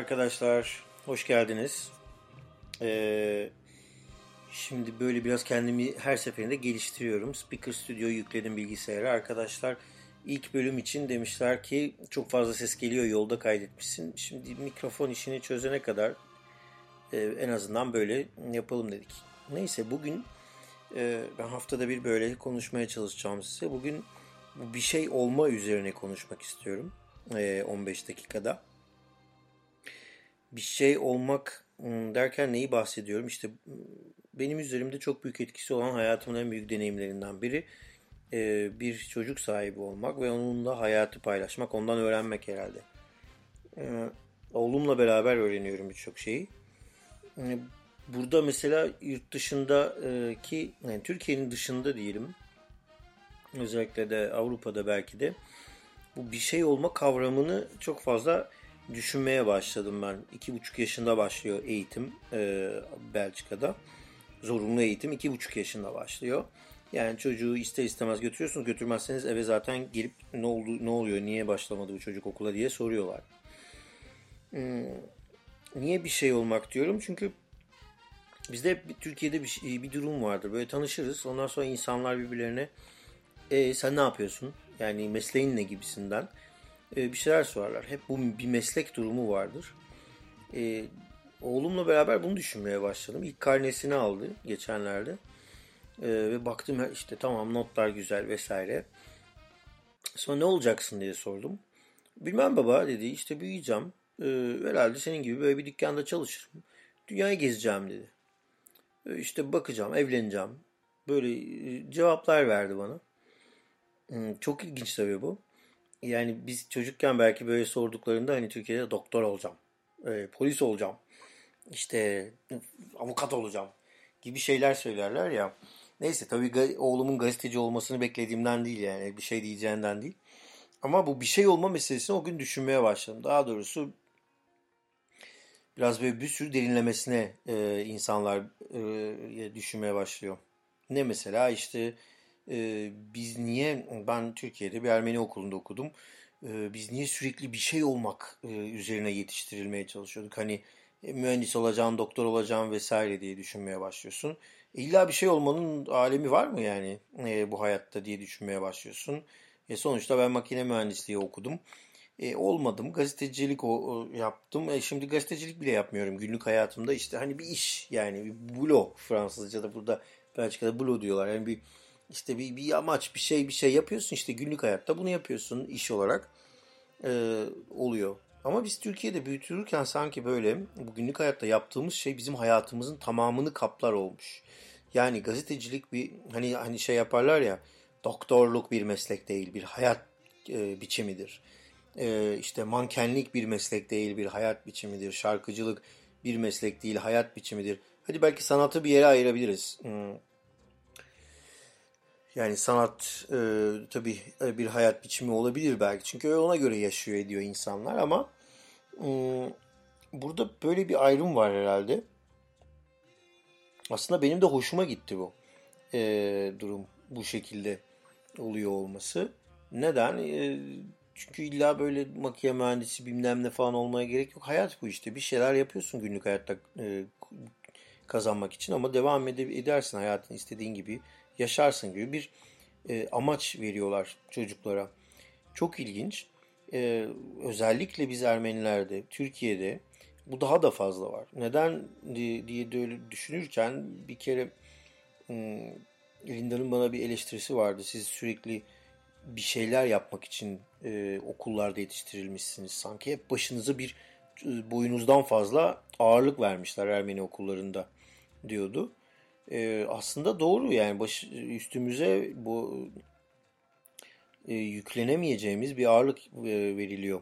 arkadaşlar, hoş geldiniz. Ee, şimdi böyle biraz kendimi her seferinde geliştiriyorum. Speaker Studio yükledim bilgisayara. Arkadaşlar ilk bölüm için demişler ki çok fazla ses geliyor yolda kaydetmişsin. Şimdi mikrofon işini çözene kadar e, en azından böyle yapalım dedik. Neyse bugün e, ben haftada bir böyle konuşmaya çalışacağım size. Bugün bir şey olma üzerine konuşmak istiyorum. E, 15 dakikada bir şey olmak ıı, derken neyi bahsediyorum? İşte ıı, benim üzerimde çok büyük etkisi olan hayatımın en büyük deneyimlerinden biri bir çocuk sahibi olmak ve onunla hayatı paylaşmak, ondan öğrenmek herhalde. Oğlumla beraber öğreniyorum birçok şeyi. Burada mesela yurt dışındaki, yani Türkiye'nin dışında diyelim, özellikle de Avrupa'da belki de bu bir şey olma kavramını çok fazla düşünmeye başladım ben. İki buçuk yaşında başlıyor eğitim e, Belçika'da. Zorunlu eğitim iki buçuk yaşında başlıyor. Yani çocuğu ister istemez götürüyorsunuz. Götürmezseniz eve zaten gelip ne oldu, ne oluyor, niye başlamadı bu çocuk okula diye soruyorlar. Hmm, niye bir şey olmak diyorum? Çünkü bizde Türkiye'de bir, şey, bir durum vardır. Böyle tanışırız. Ondan sonra insanlar birbirlerine e, sen ne yapıyorsun? Yani mesleğin ne gibisinden e, bir şeyler sorarlar. Hep bu bir meslek durumu vardır. E, oğlumla beraber bunu düşünmeye başladım. İlk karnesini aldı geçenlerde. E, ve baktım işte tamam notlar güzel vesaire. Sonra ne olacaksın diye sordum. Bilmem baba dedi işte büyüyeceğim. E, herhalde senin gibi böyle bir dükkanda çalışırım. Dünyayı gezeceğim dedi. E, işte bakacağım, evleneceğim. Böyle e, cevaplar verdi bana. Hmm, çok ilginç tabii bu yani biz çocukken belki böyle sorduklarında hani Türkiye'de doktor olacağım, e, polis olacağım, işte avukat olacağım gibi şeyler söylerler ya. Neyse tabii oğlumun gazeteci olmasını beklediğimden değil yani bir şey diyeceğinden değil. Ama bu bir şey olma meselesini o gün düşünmeye başladım. Daha doğrusu biraz böyle bir sürü derinlemesine e, insanlar e, düşünmeye başlıyor. Ne mesela işte e, biz niye ben Türkiye'de bir Ermeni okulunda okudum. E, biz niye sürekli bir şey olmak e, üzerine yetiştirilmeye çalışıyorduk? Hani e, mühendis olacağım, doktor olacağım vesaire diye düşünmeye başlıyorsun. E, illa bir şey olmanın alemi var mı yani e, bu hayatta diye düşünmeye başlıyorsun. E, sonuçta ben makine mühendisliği okudum. E, olmadım. Gazetecilik o, o yaptım. E, şimdi gazetecilik bile yapmıyorum günlük hayatımda. işte hani bir iş yani bir blog Fransızca'da burada Belçika'da blog diyorlar. Yani bir işte bir, bir amaç, bir şey, bir şey yapıyorsun işte günlük hayatta bunu yapıyorsun iş olarak e, oluyor. Ama biz Türkiye'de büyütülürken sanki böyle bu günlük hayatta yaptığımız şey bizim hayatımızın tamamını kaplar olmuş. Yani gazetecilik bir hani hani şey yaparlar ya doktorluk bir meslek değil bir hayat e, biçimidir. E, işte mankenlik bir meslek değil bir hayat biçimidir. Şarkıcılık bir meslek değil hayat biçimidir. Hadi belki sanatı bir yere ayırabiliriz. Hmm yani sanat e, tabii e, bir hayat biçimi olabilir belki. Çünkü ona göre yaşıyor ediyor insanlar ama e, burada böyle bir ayrım var herhalde. Aslında benim de hoşuma gitti bu e, durum bu şekilde oluyor olması. Neden? E, çünkü illa böyle makine mühendisi bilmem ne falan olmaya gerek yok. Hayat bu işte. Bir şeyler yapıyorsun günlük hayatta e, kazanmak için ama devam edersin hayatın istediğin gibi yaşarsın gibi bir e, amaç veriyorlar çocuklara. Çok ilginç. E, özellikle biz Ermenilerde, Türkiye'de bu daha da fazla var. Neden diye de öyle düşünürken bir kere Linda'nın bana bir eleştirisi vardı. Siz sürekli bir şeyler yapmak için e, okullarda yetiştirilmişsiniz. Sanki hep başınıza bir e, boyunuzdan fazla ağırlık vermişler Ermeni okullarında diyordu e, aslında doğru yani baş, üstümüze bu e, yüklenemeyeceğimiz bir ağırlık e, veriliyor.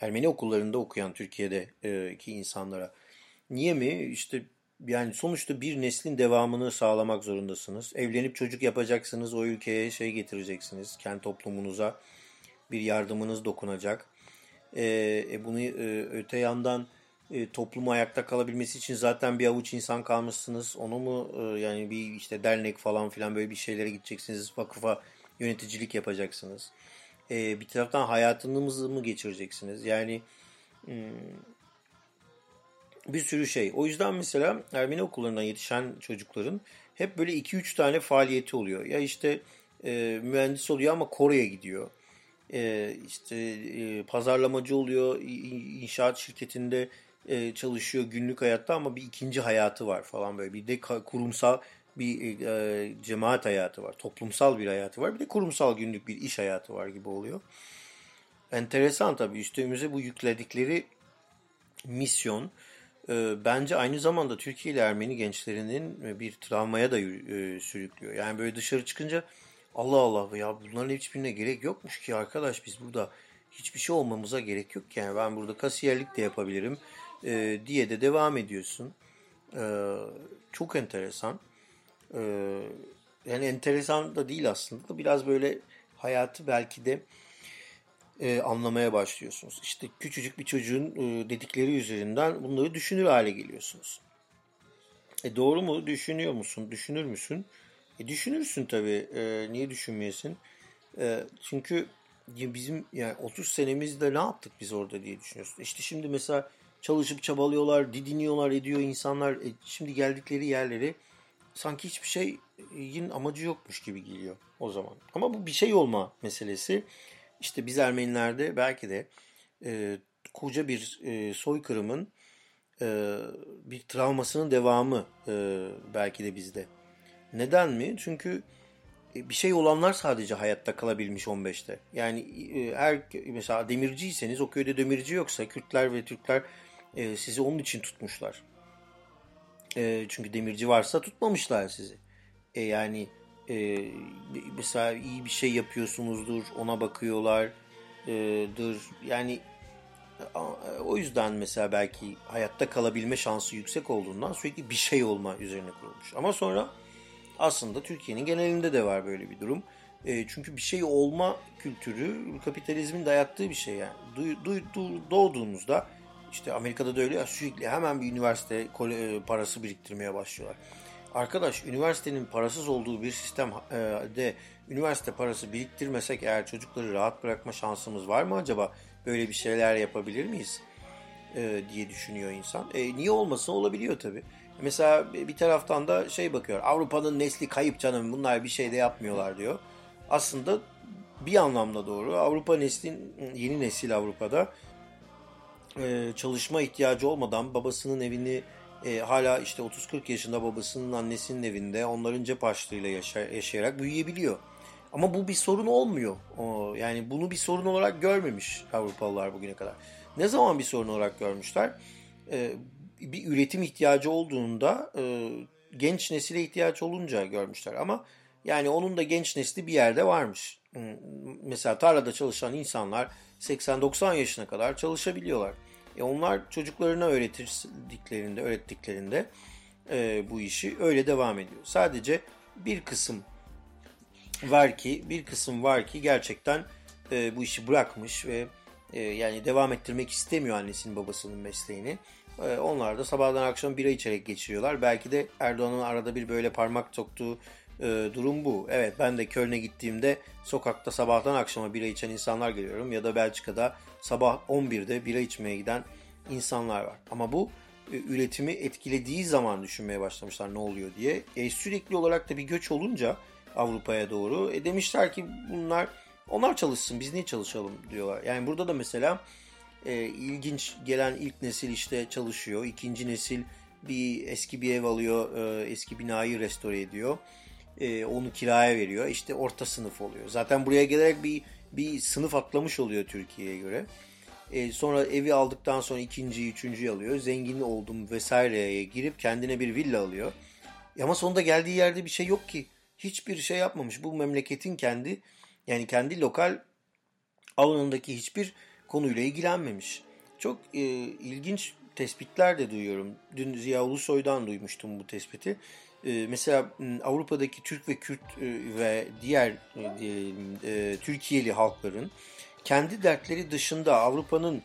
Ermeni okullarında okuyan Türkiye'deki insanlara. Niye mi? İşte yani sonuçta bir neslin devamını sağlamak zorundasınız. Evlenip çocuk yapacaksınız, o ülkeye şey getireceksiniz, kendi toplumunuza bir yardımınız dokunacak. E, e bunu e, öte yandan e, toplumu ayakta kalabilmesi için zaten bir avuç insan kalmışsınız. Onu mu e, yani bir işte dernek falan filan böyle bir şeylere gideceksiniz. Vakıfa yöneticilik yapacaksınız. E, bir taraftan hayatınızı mı geçireceksiniz? Yani hmm, bir sürü şey. O yüzden mesela Ermeni okullarından yetişen çocukların hep böyle 2-3 tane faaliyeti oluyor. Ya işte e, mühendis oluyor ama Kore'ye gidiyor. E, işte e, pazarlamacı oluyor, inşaat şirketinde e, çalışıyor günlük hayatta ama bir ikinci hayatı var falan böyle. Bir de kurumsal bir e, cemaat hayatı var, toplumsal bir hayatı var. Bir de kurumsal günlük bir iş hayatı var gibi oluyor. Enteresan tabii üstümüze bu yükledikleri misyon e, bence aynı zamanda Türkiye ile Ermeni gençlerinin bir travmaya da e, sürüklüyor. Yani böyle dışarı çıkınca Allah Allah ya bunların hiçbirine gerek yokmuş ki arkadaş biz burada hiçbir şey olmamıza gerek yok yani ben burada kasiyerlik de yapabilirim e, diye de devam ediyorsun. E, çok enteresan. E, yani enteresan da değil aslında. Biraz böyle hayatı belki de e, anlamaya başlıyorsunuz. İşte küçücük bir çocuğun e, dedikleri üzerinden bunları düşünür hale geliyorsunuz. E doğru mu? Düşünüyor musun? Düşünür müsün? E düşünürsün tabii. E, niye düşünmeyesin? E, çünkü bizim yani 30 senemizde ne yaptık biz orada diye düşünüyorsun. İşte şimdi mesela çalışıp çabalıyorlar, didiniyorlar, ediyor insanlar. E, şimdi geldikleri yerleri sanki hiçbir şeyin amacı yokmuş gibi geliyor o zaman. Ama bu bir şey olma meselesi. İşte biz Ermenilerde belki de e, koca bir e, soykırımın e, bir travmasının devamı e, belki de bizde. Neden mi? Çünkü bir şey olanlar sadece hayatta kalabilmiş 15'te. Yani e, her mesela demirciyseniz o köyde demirci yoksa Kürtler ve Türkler e, sizi onun için tutmuşlar. E, çünkü demirci varsa tutmamışlar sizi. E, yani e, mesela iyi bir şey yapıyorsunuzdur ona bakıyorlardır. Yani o yüzden mesela belki hayatta kalabilme şansı yüksek olduğundan sürekli bir şey olma üzerine kurulmuş. Ama sonra aslında Türkiye'nin genelinde de var böyle bir durum. E, çünkü bir şey olma kültürü kapitalizmin dayattığı bir şey yani. Du, du, du, doğduğunuzda işte Amerika'da da öyle ya sürekli hemen bir üniversite parası biriktirmeye başlıyorlar. Arkadaş üniversitenin parasız olduğu bir sistemde üniversite parası biriktirmesek eğer çocukları rahat bırakma şansımız var mı acaba? Böyle bir şeyler yapabilir miyiz? E, diye düşünüyor insan. E, niye olmasın olabiliyor tabii. Mesela bir taraftan da şey bakıyor. Avrupa'nın nesli kayıp canım bunlar bir şey de yapmıyorlar diyor. Aslında bir anlamda doğru. Avrupa neslin yeni nesil Avrupa'da e, çalışma ihtiyacı olmadan babasının evini e, hala işte 30-40 yaşında babasının annesinin evinde onların cep harçlığıyla yaşa, yaşayarak büyüyebiliyor. Ama bu bir sorun olmuyor. O, yani bunu bir sorun olarak görmemiş Avrupalılar bugüne kadar. Ne zaman bir sorun olarak görmüşler? E, bir üretim ihtiyacı olduğunda e, genç nesile ihtiyaç olunca görmüşler. Ama yani onun da genç nesli bir yerde varmış. Mesela tarlada çalışan insanlar 80-90 yaşına kadar çalışabiliyorlar. E onlar çocuklarına öğrettiklerinde, öğrettiklerinde e, bu işi öyle devam ediyor. Sadece bir kısım var ki, bir kısım var ki gerçekten e, bu işi bırakmış ve e, yani devam ettirmek istemiyor annesinin babasının mesleğini. E, onlar da sabahdan akşam bira içerek geçiriyorlar. Belki de Erdoğan'ın arada bir böyle parmak soktuğu e, durum bu. Evet ben de Köln'e gittiğimde sokakta sabahtan akşama bira içen insanlar görüyorum. Ya da Belçika'da sabah 11'de bira içmeye giden insanlar var. Ama bu e, üretimi etkilediği zaman düşünmeye başlamışlar ne oluyor diye. E, sürekli olarak da bir göç olunca Avrupa'ya doğru e, demişler ki bunlar onlar çalışsın biz niye çalışalım diyorlar. Yani burada da mesela e, ilginç gelen ilk nesil işte çalışıyor. ikinci nesil bir eski bir ev alıyor, e, eski binayı restore ediyor e, onu kiraya veriyor. İşte orta sınıf oluyor. Zaten buraya gelerek bir bir sınıf atlamış oluyor Türkiye'ye göre. E, sonra evi aldıktan sonra ikinciyi, üçüncüyü alıyor. Zengin oldum vesaireye girip kendine bir villa alıyor. E, ama sonunda geldiği yerde bir şey yok ki. Hiçbir şey yapmamış. Bu memleketin kendi yani kendi lokal alanındaki hiçbir konuyla ilgilenmemiş. Çok e, ilginç tespitler de duyuyorum. Dün Ziya Ulusoy'dan duymuştum bu tespiti. Ee, mesela Avrupa'daki Türk ve Kürt e, ve diğer e, e, Türkiye'li halkların kendi dertleri dışında Avrupa'nın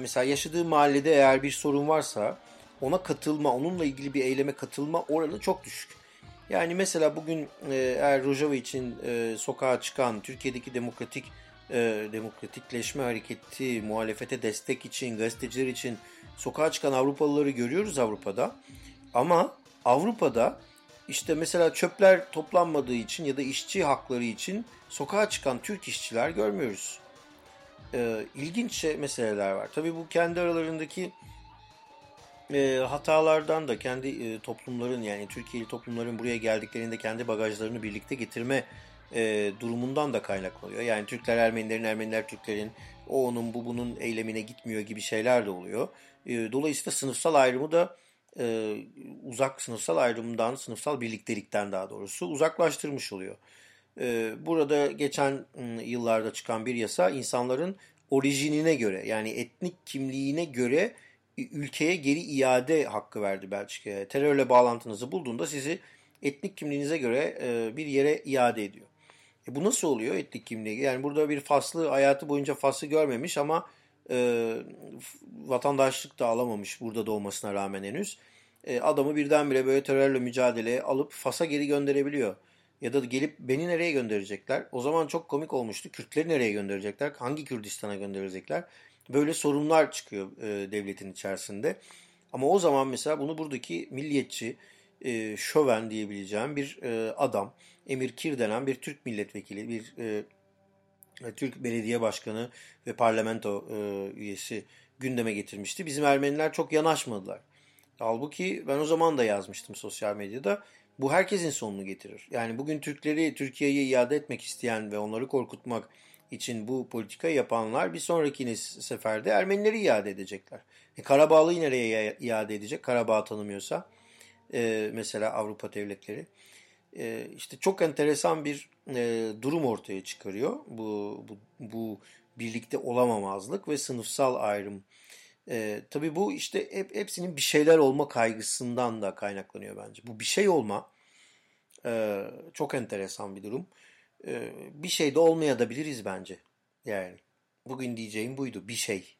mesela yaşadığı mahallede eğer bir sorun varsa ona katılma, onunla ilgili bir eyleme katılma oranı çok düşük. Yani mesela bugün eğer Rojava için sokağa çıkan Türkiye'deki demokratik demokratikleşme hareketi, muhalefete destek için, gazeteciler için sokağa çıkan Avrupalıları görüyoruz Avrupa'da. Ama Avrupa'da işte mesela çöpler toplanmadığı için ya da işçi hakları için sokağa çıkan Türk işçiler görmüyoruz. Ee, ilginç şey, meseleler var. Tabii bu kendi aralarındaki e, hatalardan da kendi e, toplumların yani Türkiye'li toplumların buraya geldiklerinde kendi bagajlarını birlikte getirme e, durumundan da kaynaklanıyor. Yani Türkler Ermenilerin, Ermeniler Türklerin o onun bu bunun eylemine gitmiyor gibi şeyler de oluyor. E, dolayısıyla sınıfsal ayrımı da e, uzak sınıfsal ayrımdan, sınıfsal birliktelikten daha doğrusu uzaklaştırmış oluyor. E, burada geçen yıllarda çıkan bir yasa insanların orijinine göre yani etnik kimliğine göre ülkeye geri iade hakkı verdi Belçika'ya. Terörle bağlantınızı bulduğunda sizi etnik kimliğinize göre e, bir yere iade ediyor. E bu nasıl oluyor etnik kimliği? Yani burada bir faslı hayatı boyunca faslı görmemiş ama e, vatandaşlık da alamamış burada doğmasına rağmen henüz. E, adamı birdenbire böyle terörle mücadeleye alıp Fas'a geri gönderebiliyor. Ya da gelip beni nereye gönderecekler? O zaman çok komik olmuştu. Kürtleri nereye gönderecekler? Hangi Kürdistan'a gönderecekler? Böyle sorunlar çıkıyor e, devletin içerisinde. Ama o zaman mesela bunu buradaki milliyetçi, e, şöven diyebileceğim bir e, adam, Emir Kir denen bir Türk milletvekili, bir e, Türk belediye başkanı ve parlamento e, üyesi gündeme getirmişti. Bizim Ermeniler çok yanaşmadılar. Halbuki ben o zaman da yazmıştım sosyal medyada. Bu herkesin sonunu getirir. Yani bugün Türkleri Türkiye'ye iade etmek isteyen ve onları korkutmak için bu politikayı yapanlar bir sonraki seferde Ermenileri iade edecekler. E, Karabağlı'yı nereye iade edecek? Karabağ tanımıyorsa e, mesela Avrupa devletleri. E, işte çok enteresan bir e, durum ortaya çıkarıyor. Bu, bu, bu birlikte olamamazlık ve sınıfsal ayrım. E, tabii bu işte hep, hepsinin bir şeyler olma kaygısından da kaynaklanıyor bence. Bu bir şey olma e, çok enteresan bir durum. E, ee, bir şey de olmaya da biliriz bence. Yani bugün diyeceğim buydu bir şey.